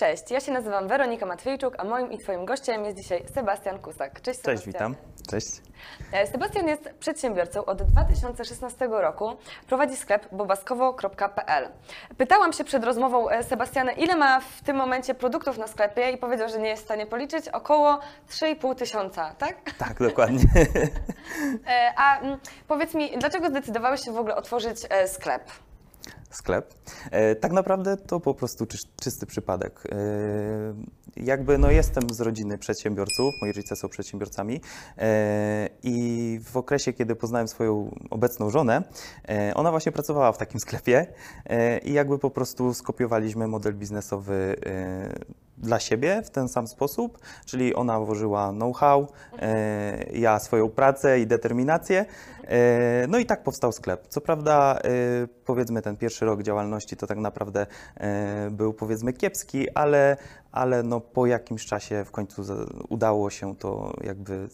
Cześć, ja się nazywam Weronika Matwiejczuk, a moim i Twoim gościem jest dzisiaj Sebastian Kusak. Cześć Cześć, Sebastian. witam. Cześć. E, Sebastian jest przedsiębiorcą od 2016 roku. Prowadzi sklep bobaskowo.pl. Pytałam się przed rozmową e, Sebastiana, ile ma w tym momencie produktów na sklepie i powiedział, że nie jest w stanie policzyć. Około 3,5 tysiąca, tak? Tak, dokładnie. E, A mm, powiedz mi, dlaczego zdecydowałeś się w ogóle otworzyć sklep? Sklep. E, tak naprawdę to po prostu czysty przypadek. E, jakby no jestem z rodziny przedsiębiorców, moi rodzice są przedsiębiorcami e, i w okresie, kiedy poznałem swoją obecną żonę, ona właśnie pracowała w takim sklepie i jakby po prostu skopiowaliśmy model biznesowy dla siebie w ten sam sposób, czyli ona włożyła know-how, e, ja swoją pracę i determinację. E, no i tak powstał sklep. Co prawda, e, powiedzmy, ten pierwszy rok działalności to tak naprawdę e, był powiedzmy kiepski, ale, ale no po jakimś czasie w końcu udało się to jakby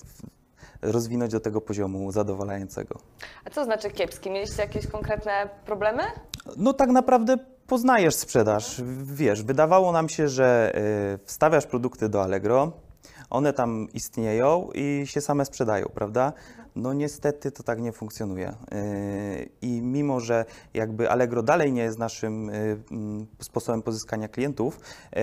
rozwinąć do tego poziomu zadowalającego. A co znaczy kiepski? Mieliście jakieś konkretne problemy? No tak naprawdę poznajesz sprzedaż. Wiesz, wydawało nam się, że y, wstawiasz produkty do Allegro, one tam istnieją i się same sprzedają, prawda? No niestety to tak nie funkcjonuje. Y, I mimo, że jakby Allegro dalej nie jest naszym y, mm, sposobem pozyskania klientów, y,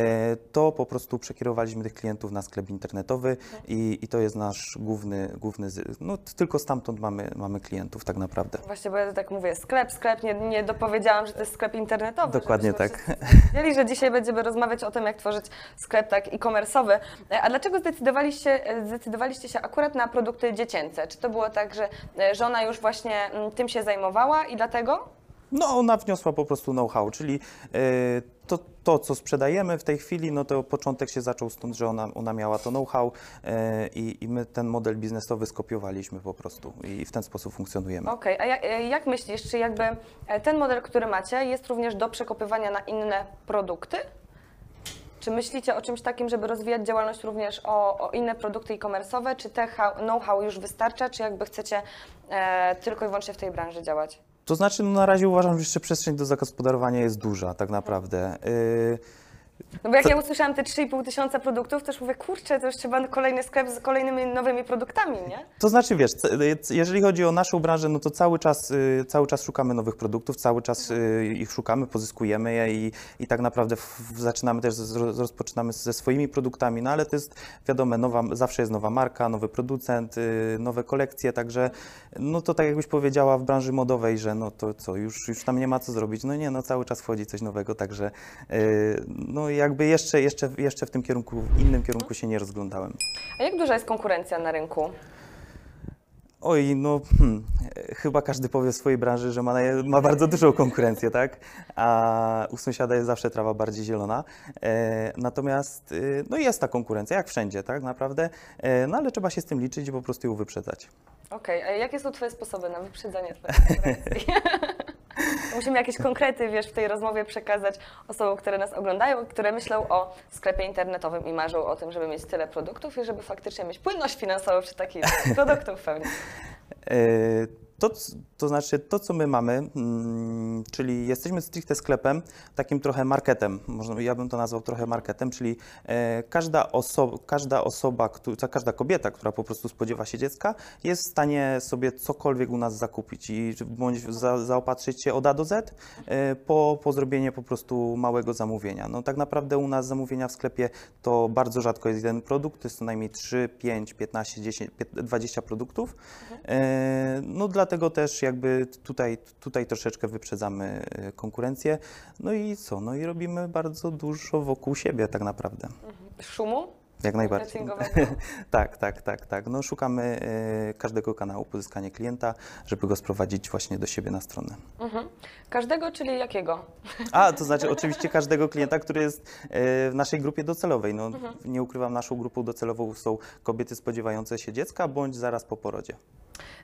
to po prostu przekierowaliśmy tych klientów na sklep internetowy i, i to jest nasz główny, główny no tylko stamtąd mamy, mamy klientów tak naprawdę. Właśnie, bo ja tak mówię, sklep, sklep, nie, nie dopowiedziałam, że to jest sklep internetowy. Dokładnie tak. Wiedzieli, że dzisiaj będziemy rozmawiać o tym, jak tworzyć sklep tak e-commerce'owy. E, A dlaczego zdecydowaliście, e, zdecydowaliście się akurat na produkty dziecięce? Czy to było tak, że e, żona już właśnie mm, tym się zajmowała i dlatego? No, ona wniosła po prostu know-how, czyli e, to, to, co sprzedajemy w tej chwili, no to początek się zaczął stąd, że ona, ona miała to know-how e, i, i my ten model biznesowy skopiowaliśmy po prostu i w ten sposób funkcjonujemy. Okej, a jak, jak myślisz, czy jakby ten model, który macie, jest również do przekopywania na inne produkty? Czy myślicie o czymś takim, żeby rozwijać działalność również o, o inne produkty e-commerce'owe? Czy te know-how już wystarcza, czy jakby chcecie e, tylko i wyłącznie w tej branży działać? To znaczy, no na razie uważam, że jeszcze przestrzeń do zagospodarowania jest duża, tak naprawdę. E, No bo jak ja usłyszałam te 3,5 tysiąca produktów, to już mówię, kurczę, to już trzeba kolejny sklep z kolejnymi nowymi produktami, nie? To znaczy, wiesz, jeżeli chodzi o naszą branżę, no to cały czas, y, cały czas szukamy nowych produktów, cały czas y, ich szukamy, pozyskujemy je i, i tak naprawdę zaczynamy też, z, roz- rozpoczynamy ze swoimi produktami, no ale to jest wiadomo, nowa, zawsze jest nowa marka, nowy producent, y, nowe kolekcje, także no to tak jakbyś powiedziała w branży modowej, że no to co, już, już tam nie ma co zrobić, no nie, no cały czas wchodzi coś nowego, także y, no jakby jeszcze, jeszcze, jeszcze w tym kierunku, w innym kierunku się nie rozglądałem. A jak duża jest konkurencja na rynku? Oj, no hmm, chyba każdy powie w swojej branży, że ma, ma bardzo dużą konkurencję, tak? A u sąsiada jest zawsze trawa bardziej zielona. E, natomiast e, no jest ta konkurencja, jak wszędzie, tak naprawdę. E, no ale trzeba się z tym liczyć i po prostu ją wyprzedzać. Okej, a jakie są Twoje sposoby na wyprzedzanie twojej konkurencji? Musimy jakieś konkrety, wiesz, w tej rozmowie przekazać osobom, które nas oglądają, które myślą o sklepie internetowym i marzą o tym, żeby mieć tyle produktów i żeby faktycznie mieć płynność finansową przy takich produktów pewnie. To, to znaczy, to co my mamy, mm, czyli jesteśmy stricte sklepem, takim trochę marketem, można, ja bym to nazwał trochę marketem, czyli e, każda, oso każda osoba, któ- każda kobieta, która po prostu spodziewa się dziecka, jest w stanie sobie cokolwiek u nas zakupić i bądź za, zaopatrzyć się od A do Z e, po, po zrobienie po prostu małego zamówienia. No tak naprawdę u nas zamówienia w sklepie to bardzo rzadko jest jeden produkt, to jest co najmniej 3, 5, 15, 10, 15, 20 produktów. E, No dlatego też jakby tutaj, tutaj troszeczkę wyprzedzamy e, konkurencję. No i co? No i robimy bardzo dużo wokół siebie tak naprawdę. Szumu? Jak najbardziej. tak, tak, tak, tak. No szukamy e, każdego kanału pozyskania klienta, żeby go sprowadzić właśnie do siebie na stronę. Mhm. Każdego, czyli jakiego? A, to znaczy oczywiście każdego klienta, który jest e, w naszej grupie docelowej. No, Nie ukrywam, naszą grupą docelową są kobiety spodziewające się dziecka bądź zaraz po porodzie.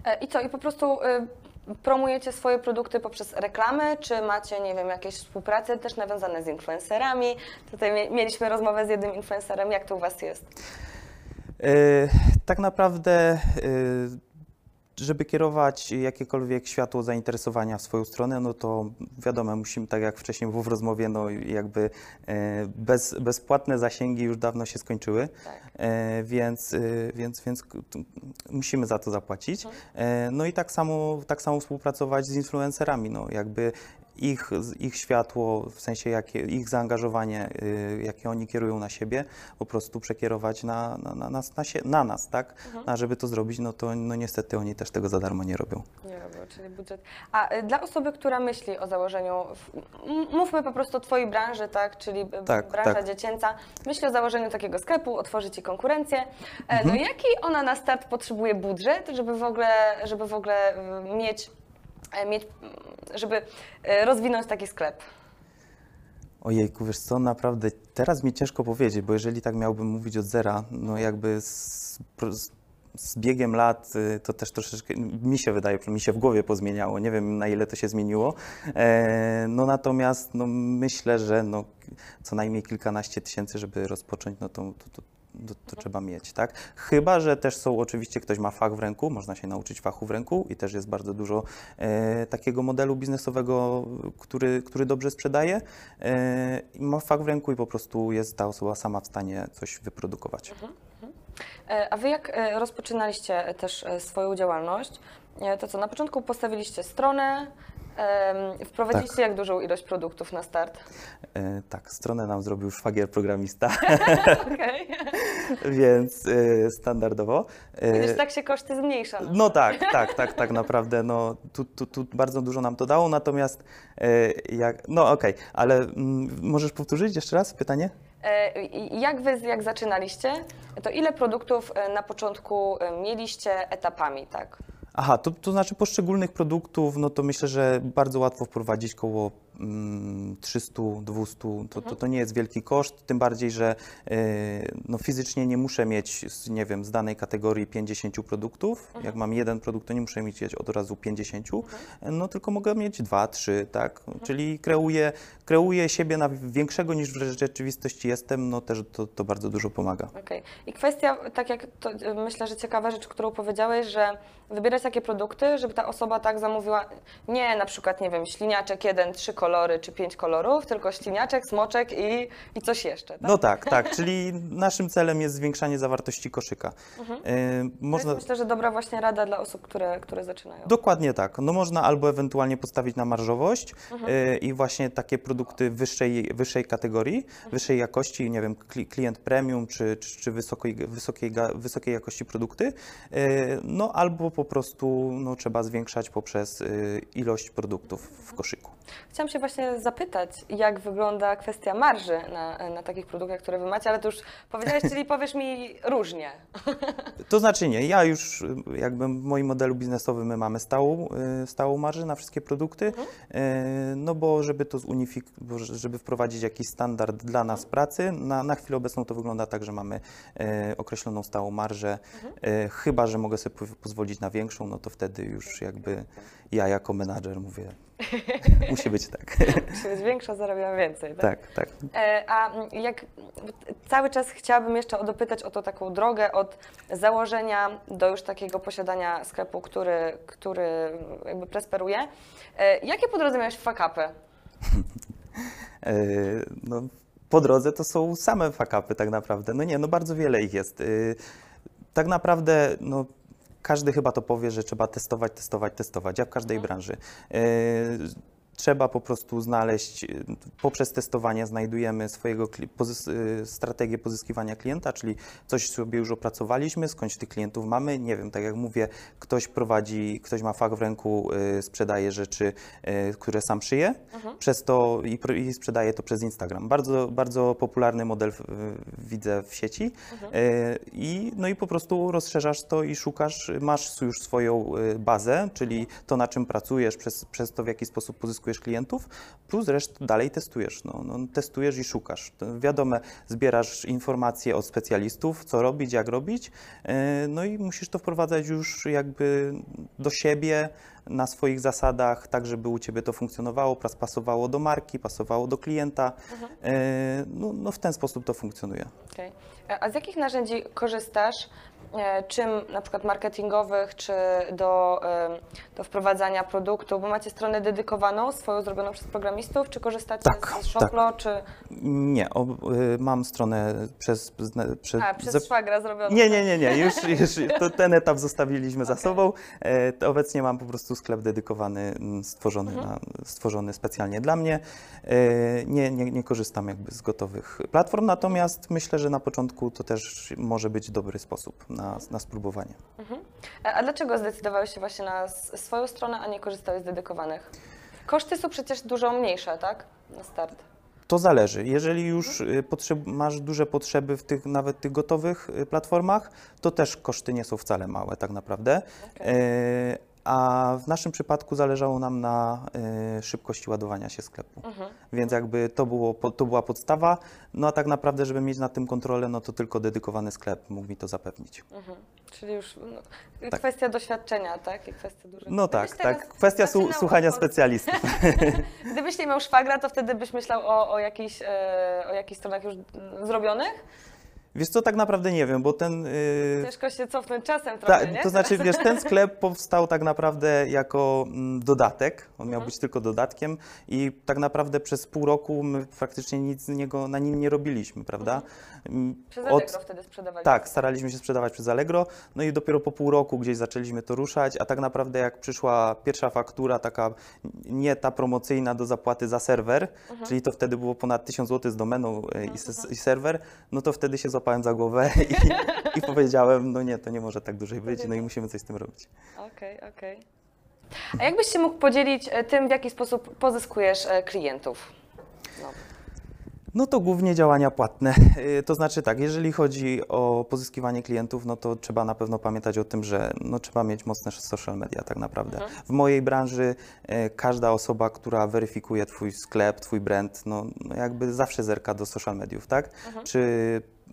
E, I co, i po prostu y, promujecie swoje produkty poprzez reklamy, czy macie, nie wiem, jakieś współprace też nawiązane z influencerami? Tutaj mie- mieliśmy rozmowę z jednym influencerem, jak to u Was jest? E, Tak naprawdę e, żeby kierować jakiekolwiek światło zainteresowania w swoją stronę, no to wiadomo, musimy, tak jak wcześniej było w rozmowie, no jakby e, bez, bezpłatne zasięgi już dawno się skończyły, Tak. e, więc, e, więc, więc t- musimy za to zapłacić. E, no i tak samo, tak samo współpracować z influencerami, no jakby ich, ich światło, w sensie jakie, ich zaangażowanie, y, jakie oni kierują na siebie, po prostu przekierować na, na, na, nas, na, sie, na nas, tak? A żeby to zrobić, no to no niestety oni też tego za darmo nie robią. Nie robią, czyli budżet. A y, dla osoby, która myśli o założeniu, mówmy po prostu o Twojej branży, tak, czyli b- Tak, branża tak. dziecięca, myśli o założeniu takiego sklepu, otworzy Ci konkurencję. E, Mhm. No jaki ona na start potrzebuje budżet, żeby w ogóle, żeby w ogóle y, mieć, mieć mm, żeby e, rozwinąć taki sklep? Ojejku, wiesz co, naprawdę teraz mi ciężko powiedzieć, bo jeżeli tak miałbym mówić od zera, no jakby z, z biegiem lat y, to też troszeczkę, mi się wydaje, mi się w głowie pozmieniało, nie wiem na ile to się zmieniło, e, no natomiast no, myślę, że no, co najmniej kilkanaście tysięcy, żeby rozpocząć, no to, to, to to, to trzeba mieć, tak? Chyba, że też są, oczywiście ktoś ma fach w ręku, można się nauczyć fachu w ręku i też jest bardzo dużo e, takiego modelu biznesowego, który, który dobrze sprzedaje. E, ma fach w ręku i po prostu jest ta osoba sama w stanie coś wyprodukować. E, A Wy jak e, rozpoczynaliście też e, swoją działalność, to co, na początku postawiliście stronę, wprowadziliście Tak. jak dużą ilość produktów na start? E, tak, stronę nam zrobił szwagier programista, więc e, standardowo. E, tak się koszty zmniejsza. No tak, tak, tak, tak naprawdę. No, tu, tu, tu bardzo dużo nam to dało, natomiast e, jak. No okej, ale mm, możesz powtórzyć jeszcze raz pytanie? Jak wy, jak zaczynaliście, to ile produktów na początku mieliście etapami, tak? Aha, to, to znaczy poszczególnych produktów, no to myślę, że bardzo łatwo wprowadzić koło 300, 200, to, to, to nie jest wielki koszt, tym bardziej, że e, no fizycznie nie muszę mieć, nie wiem, z danej kategorii 50 produktów, jak mam jeden produkt, to nie muszę mieć od razu 50, no tylko mogę mieć dwa, trzy, tak, czyli kreuję, kreuję siebie na większego niż w rzeczywistości jestem, no też to, to bardzo dużo pomaga. Okej. I kwestia, tak jak to, myślę, że ciekawa rzecz, którą powiedziałeś, że wybierać takie produkty, żeby ta osoba tak zamówiła, nie na przykład, nie wiem, śliniaczek jeden, trzy kolory czy pięć kolorów, tylko śliniaczek, smoczek i, i coś jeszcze, tak? No tak, tak, czyli naszym celem jest zwiększanie zawartości koszyka. E, To Można, myślę, że dobra właśnie rada dla osób, które, które zaczynają. Dokładnie tak. No można albo ewentualnie postawić na marżowość y, i właśnie takie produkty wyższej, wyższej kategorii, wyższej jakości, nie wiem, kli, klient premium czy, czy, czy wysokiej, wysokiej, wysokiej jakości produkty, y, no albo po prostu no, trzeba zwiększać poprzez y, ilość produktów w koszyku. Chciałam się właśnie zapytać, jak wygląda kwestia marży na, na takich produktach, które wy macie, ale to już powiedziałeś, czyli powiesz mi różnie. To znaczy nie, ja już jakby w moim modelu biznesowym my mamy stałą, y, stałą marżę na wszystkie produkty, y, no bo żeby to zunifik- bo żeby wprowadzić jakiś standard dla nas pracy, na, na chwilę obecną to wygląda tak, że mamy y, określoną stałą marżę, y, chyba, że mogę sobie po- pozwolić na większą, no to wtedy już jakby ja jako menadżer mówię, musi być tak. Musi być większa, zarabiam więcej. Tak? tak, tak. E, A jak cały czas chciałabym jeszcze dopytać o tą taką drogę od założenia do już takiego posiadania sklepu, który, który jakby prosperuje. E, Jakie po drodze miałeś fakapy? E, No, po drodze to są same fakapy tak naprawdę. No nie, no bardzo wiele ich jest. Tak naprawdę, no każdy chyba to powie, że trzeba testować, testować, testować, jak w każdej branży. Trzeba po prostu znaleźć, y, poprzez testowanie znajdujemy swojego pozys- y, strategię pozyskiwania klienta, czyli coś sobie już opracowaliśmy, skądś tych klientów mamy, nie wiem, tak jak mówię, ktoś prowadzi, ktoś ma fach w ręku, y, sprzedaje rzeczy, które sam szyje, przez to i, i sprzedaje to przez Instagram. Bardzo, bardzo popularny model widzę w sieci. Y, i, no i po prostu rozszerzasz to i szukasz, masz już swoją bazę, czyli to na czym pracujesz, przez, przez to w jaki sposób pozyskujesz klientów, plus resztę dalej testujesz. No, no, testujesz i szukasz. Wiadome, zbierasz informacje od specjalistów, co robić, jak robić, y, no i musisz to wprowadzać już jakby do siebie, na swoich zasadach, tak żeby u Ciebie to funkcjonowało, pas- pasowało do marki, pasowało do klienta. E, No, no w ten sposób to funkcjonuje. E, A z jakich narzędzi korzystasz czym na przykład marketingowych, czy do, em, do wprowadzania produktu, bo macie stronę dedykowaną, swoją zrobioną przez programistów, czy korzystacie Tak, z Shoplo, czy Nie, o, y, mam stronę przez... Przez, a, przez ze- szwagra zrobioną? Nie, nie, nie, nie, już, już to ten etap zostawiliśmy za sobą. E, to obecnie mam po prostu sklep dedykowany, mm, stworzony, Mhm. na, stworzony specjalnie dla mnie. E, nie, nie, nie korzystam jakby z gotowych platform, natomiast myślę, że na początku to też może być dobry sposób na, na spróbowanie. A a dlaczego zdecydowałeś się właśnie na swoją stronę, a nie korzystałeś z dedykowanych? Koszty są przecież dużo mniejsze, tak? Na start. To zależy. Jeżeli już y, potrzeb, masz duże potrzeby w tych nawet tych gotowych y, platformach, to też koszty nie są wcale małe tak naprawdę. E, A w naszym przypadku zależało nam na y, szybkości ładowania się sklepu. Mhm. Więc jakby to, było, to była podstawa. No a tak naprawdę, żeby mieć nad tym kontrolę, no to tylko dedykowany sklep mógł mi to zapewnić. Mhm. Czyli już no, Tak. kwestia doświadczenia, tak? I kwestia dużego. No tak, tak. Kwestia su- słuchania specjalistów. Gdybyś nie miał szwagra, to wtedy byś myślał o, o, jakichś, e, o jakichś stronach już zrobionych? Wiesz co, tak naprawdę nie wiem, bo ten... y, Ciężko się cofnąć czasem trochę, Ta, nie? to znaczy, wiesz, ten sklep powstał tak naprawdę jako mm, dodatek. On miał Mhm. być tylko dodatkiem i tak naprawdę przez pół roku my praktycznie nic niego, na nim nie robiliśmy, prawda? Mm, Przez Allegro wtedy sprzedawali. tak, staraliśmy się sprzedawać przez Allegro, no i dopiero po pół roku gdzieś zaczęliśmy to ruszać, a tak naprawdę jak przyszła pierwsza faktura, taka nie ta promocyjna do zapłaty za serwer, Mhm. czyli to wtedy było ponad 1000 zł z domeną e, i, s- i serwer, no to wtedy się złapałem za głowę i, i powiedziałem, no nie, to nie może tak dłużej być, no i musimy coś z tym robić. Okej, okej. A jakbyś się mógł podzielić e, tym, w jaki sposób pozyskujesz e, klientów? No. No to głównie działania płatne. Y, To znaczy tak, jeżeli chodzi o pozyskiwanie klientów, no to trzeba na pewno pamiętać o tym, że no trzeba mieć mocne social media tak naprawdę. Mhm. W mojej branży y, każda osoba, która weryfikuje Twój sklep, Twój brand, no, no jakby zawsze zerka do social mediów, tak? Mhm. Czy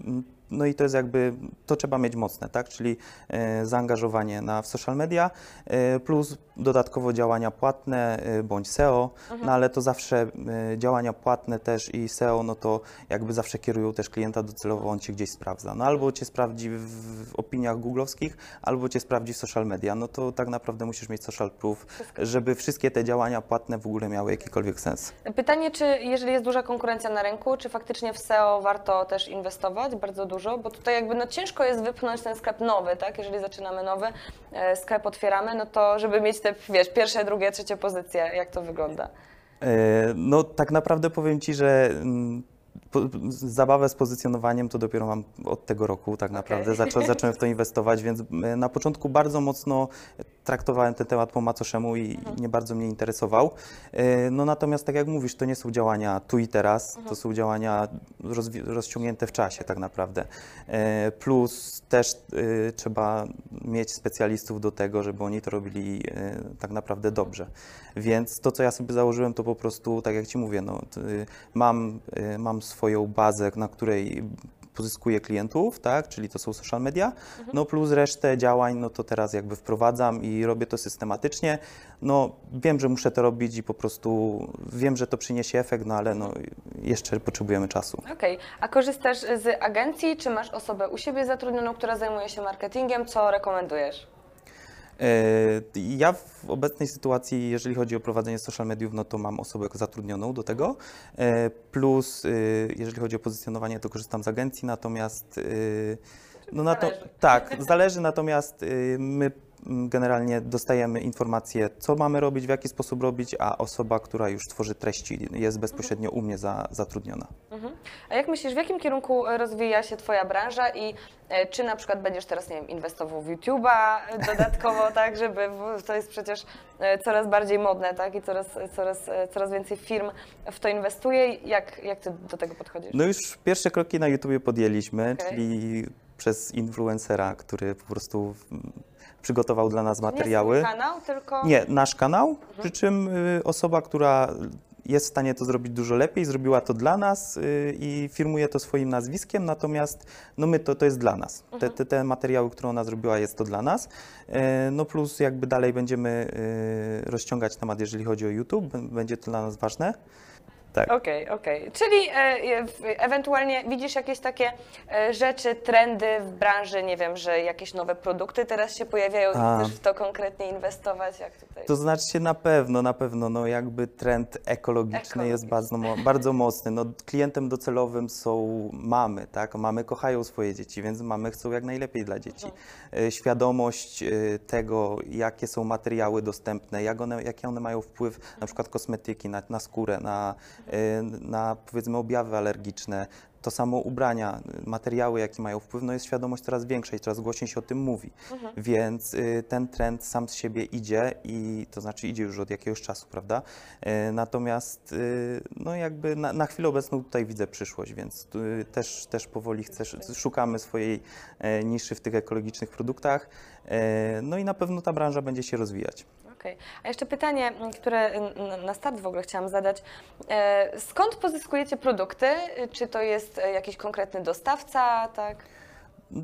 mm, no i to jest jakby, to trzeba mieć mocne, tak? Czyli e, zaangażowanie na, w social media, e, plus dodatkowo działania płatne e, bądź SEO, no ale to zawsze działania płatne też i SEO, no to jakby zawsze kierują też klienta docelowo, on Cię gdzieś sprawdza. No albo Cię sprawdzi w, w opiniach googlowskich, albo Cię sprawdzi w social media. No to tak naprawdę musisz mieć social proof, żeby wszystkie te działania płatne w ogóle miały jakikolwiek sens. Pytanie, czy jeżeli jest duża konkurencja na rynku, czy faktycznie w SEO warto też inwestować bardzo dużo? Bo tutaj jakby no ciężko jest wypchnąć ten sklep nowy, tak? Jeżeli zaczynamy nowy e, sklep, otwieramy, no to żeby mieć te, wiesz, pierwsze, drugie, trzecie pozycje, jak to wygląda? E, No tak naprawdę powiem Ci, że mm, zabawę z pozycjonowaniem to dopiero mam od tego roku tak naprawdę. Zaczą, zacząłem w to inwestować, więc e, na początku bardzo mocno traktowałem ten temat po macoszemu i nie bardzo mnie interesował. E, No natomiast tak jak mówisz, to nie są działania tu i teraz, to są działania rozciągnięte w czasie tak naprawdę. E, Plus też e, trzeba mieć specjalistów do tego, żeby oni to robili tak naprawdę dobrze. Więc to, co ja sobie założyłem, to po prostu, tak jak Ci mówię, no, mam, mam swoją bazę, na której pozyskuję klientów, tak, czyli to są social media, no plus resztę działań, no to teraz jakby wprowadzam i robię to systematycznie. No wiem, że muszę to robić i po prostu wiem, że to przyniesie efekt, no ale no jeszcze potrzebujemy czasu. Okej, a korzystasz z agencji, czy masz osobę u siebie zatrudnioną, która zajmuje się marketingiem? Co rekomendujesz? E, Ja w obecnej sytuacji, jeżeli chodzi o prowadzenie social mediów, no to mam osobę zatrudnioną do tego. E, Plus, e, jeżeli chodzi o pozycjonowanie, to korzystam z agencji, natomiast. No na to, Zależy. tak, zależy, natomiast my generalnie dostajemy informacje, co mamy robić, w jaki sposób robić, a osoba, która już tworzy treści, jest bezpośrednio u mnie za, zatrudniona. Mhm. A jak myślisz, w jakim kierunku rozwija się Twoja branża i e, czy na przykład będziesz teraz, nie wiem, inwestował w YouTube'a e, dodatkowo, tak, żeby, to jest przecież e, coraz bardziej modne, tak, i coraz, coraz, coraz więcej firm w to inwestuje. Jak, jak Ty do tego podchodzisz? No już pierwsze kroki na YouTubie podjęliśmy, Okej. czyli przez influencera, który po prostu przygotował dla nas Nie materiały. swój kanał, tylko... Nie, nasz kanał, przy czym y, osoba, która jest w stanie to zrobić dużo lepiej, zrobiła to dla nas y, i firmuje to swoim nazwiskiem, natomiast no my to, to jest dla nas. Te, te, te materiały, które ona zrobiła, jest to dla nas. E, No plus jakby dalej będziemy y, rozciągać temat, jeżeli chodzi o YouTube, będzie to dla nas ważne. Tak. Okej, okej. Czyli e, w- ewentualnie widzisz jakieś takie e, rzeczy, trendy w branży, nie wiem, że jakieś nowe produkty teraz się pojawiają i A. chcesz w to konkretnie inwestować, jak tutaj? To znaczy się na pewno, na pewno, no jakby trend ekologiczny jest bardzo, bardzo mocny. No, klientem docelowym są mamy, tak? Mamy kochają swoje dzieci, więc mamy chcą jak najlepiej dla dzieci. E, Świadomość e, tego, jakie są materiały dostępne, jak one, jaki one mają wpływ, na przykład kosmetyki, na, na skórę, na, e, na powiedzmy objawy alergiczne, to samo ubrania, y, materiały, jakie mają wpływ, no jest świadomość coraz większa i coraz głośniej się o tym mówi. Więc y, ten trend sam z siebie idzie i to znaczy idzie już od jakiegoś czasu, prawda? Y, natomiast y, no jakby na, na chwilę obecną tutaj widzę przyszłość, więc y, też, też powoli chcę, szukamy swojej niszy w tych ekologicznych produktach. No i na pewno ta branża będzie się rozwijać. Okej. A jeszcze pytanie, m, które n- na start w ogóle chciałam zadać. E, Skąd pozyskujecie produkty? Czy to jest e, jakiś konkretny dostawca, tak?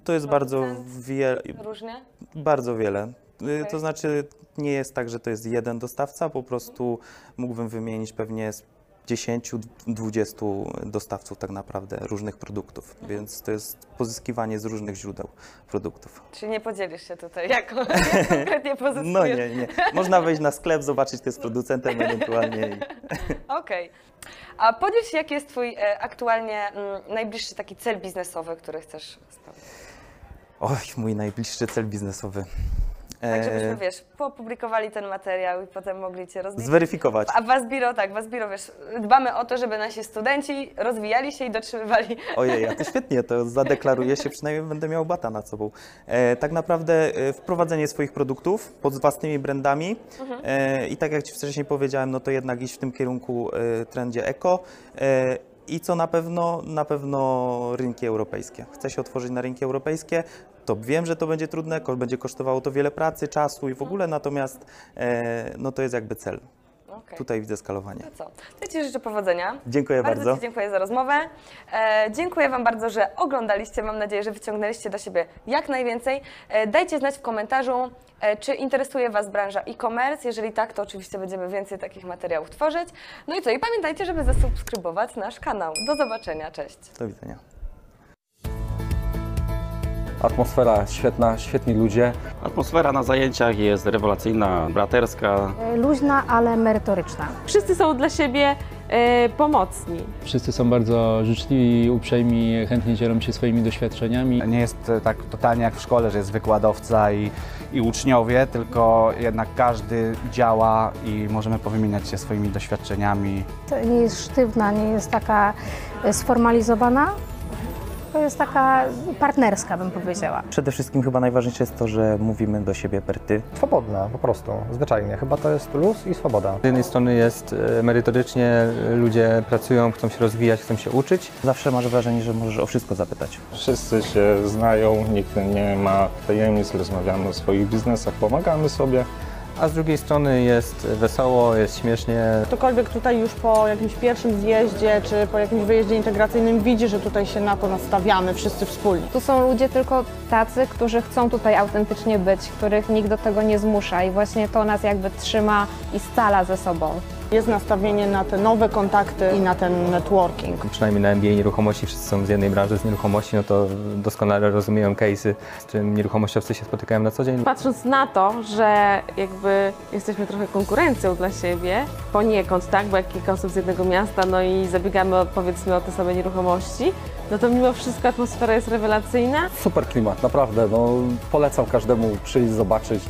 To jest bardzo wiele, Różnie? Bardzo wiele. Y, Okej. To znaczy, nie jest tak, że to jest jeden dostawca, po prostu mógłbym wymienić pewnie z 10-20 dostawców tak naprawdę różnych produktów, więc to jest pozyskiwanie z różnych źródeł produktów. Czyli nie podzielisz się tutaj, jak jak konkretnie pozyskujesz? No nie, nie. Można wejść na sklep, zobaczyć, kto jest producentem ewentualnie. Okej. A podziel się, jaki jest Twój e, aktualnie mm, najbliższy taki cel biznesowy, który chcesz spełnić? Oj, mój najbliższy cel biznesowy. Tak, żebyśmy, E, wiesz, poopublikowali ten materiał i potem mogli Cię rozliczyć. Zweryfikować. A Wasbiro, tak, Wasbiro, wiesz, dbamy o to, żeby nasi studenci rozwijali się i dotrzymywali Ojej, a to świetnie, to zadeklaruję się, przynajmniej będę miał bata nad sobą. E, tak naprawdę e, wprowadzenie swoich produktów pod własnymi brandami e, i tak jak Ci wcześniej powiedziałem, no to jednak iść w tym kierunku e, trendzie eko. E, i co na pewno, na pewno rynki europejskie. Chcę się otworzyć na rynki europejskie. To wiem, że to będzie trudne, będzie kosztowało to wiele pracy, czasu i w ogóle, natomiast e, no to jest jakby cel. Okej. Tutaj widzę skalowanie. To co? Ci życzę powodzenia. Dziękuję Bardzo bardzo. Ci dziękuję za rozmowę. E, dziękuję Wam bardzo, że oglądaliście. Mam nadzieję, że wyciągnęliście do siebie jak najwięcej. E, dajcie znać w komentarzu, e, czy interesuje Was branża e-commerce. Jeżeli tak, to oczywiście będziemy więcej takich materiałów tworzyć. No i co? I pamiętajcie, żeby zasubskrybować nasz kanał. Do zobaczenia. Cześć. Do widzenia. Atmosfera świetna, świetni ludzie. Atmosfera na zajęciach jest rewelacyjna, braterska. luźna, ale merytoryczna. Wszyscy są dla siebie e, pomocni. Wszyscy są bardzo życzliwi, uprzejmi, chętnie dzielą się swoimi doświadczeniami. Nie jest e, tak totalnie jak w szkole, że jest wykładowca i, i uczniowie, tylko jednak każdy działa i możemy powymieniać się swoimi doświadczeniami. To Nie jest sztywna, nie jest taka e, sformalizowana. To jest taka partnerska, bym powiedziała. Przede wszystkim chyba najważniejsze jest to, że mówimy do siebie per ty. Swobodna, po prostu, zwyczajnie. Chyba to jest luz i swoboda. Z jednej strony jest e, merytorycznie, ludzie pracują, chcą się rozwijać, chcą się uczyć. Zawsze masz wrażenie, że możesz o wszystko zapytać. Wszyscy się znają, nikt nie ma tajemnic, rozmawiamy o swoich biznesach, pomagamy sobie. A z drugiej strony jest wesoło, jest śmiesznie. Ktokolwiek tutaj już po jakimś pierwszym zjeździe czy po jakimś wyjeździe integracyjnym widzi, że tutaj się na to nastawiamy wszyscy wspólnie. Tu są ludzie tylko tacy, którzy chcą tutaj autentycznie być, których nikt do tego nie zmusza i właśnie to nas jakby trzyma i scala ze sobą. Jest nastawienie na te nowe kontakty i na ten networking. Przynajmniej na MBA nieruchomości wszyscy są z jednej branży, z nieruchomości, no to doskonale rozumieją case'y, z czym nieruchomościowcy się spotykają na co dzień. Patrząc na to, że jakby jesteśmy trochę konkurencją dla siebie, poniekąd, tak, bo jak kilka osób z jednego miasta, no i zabiegamy o, powiedzmy o te same nieruchomości, no to mimo wszystko atmosfera jest rewelacyjna. Super klimat, naprawdę. No, polecam każdemu przyjść, zobaczyć.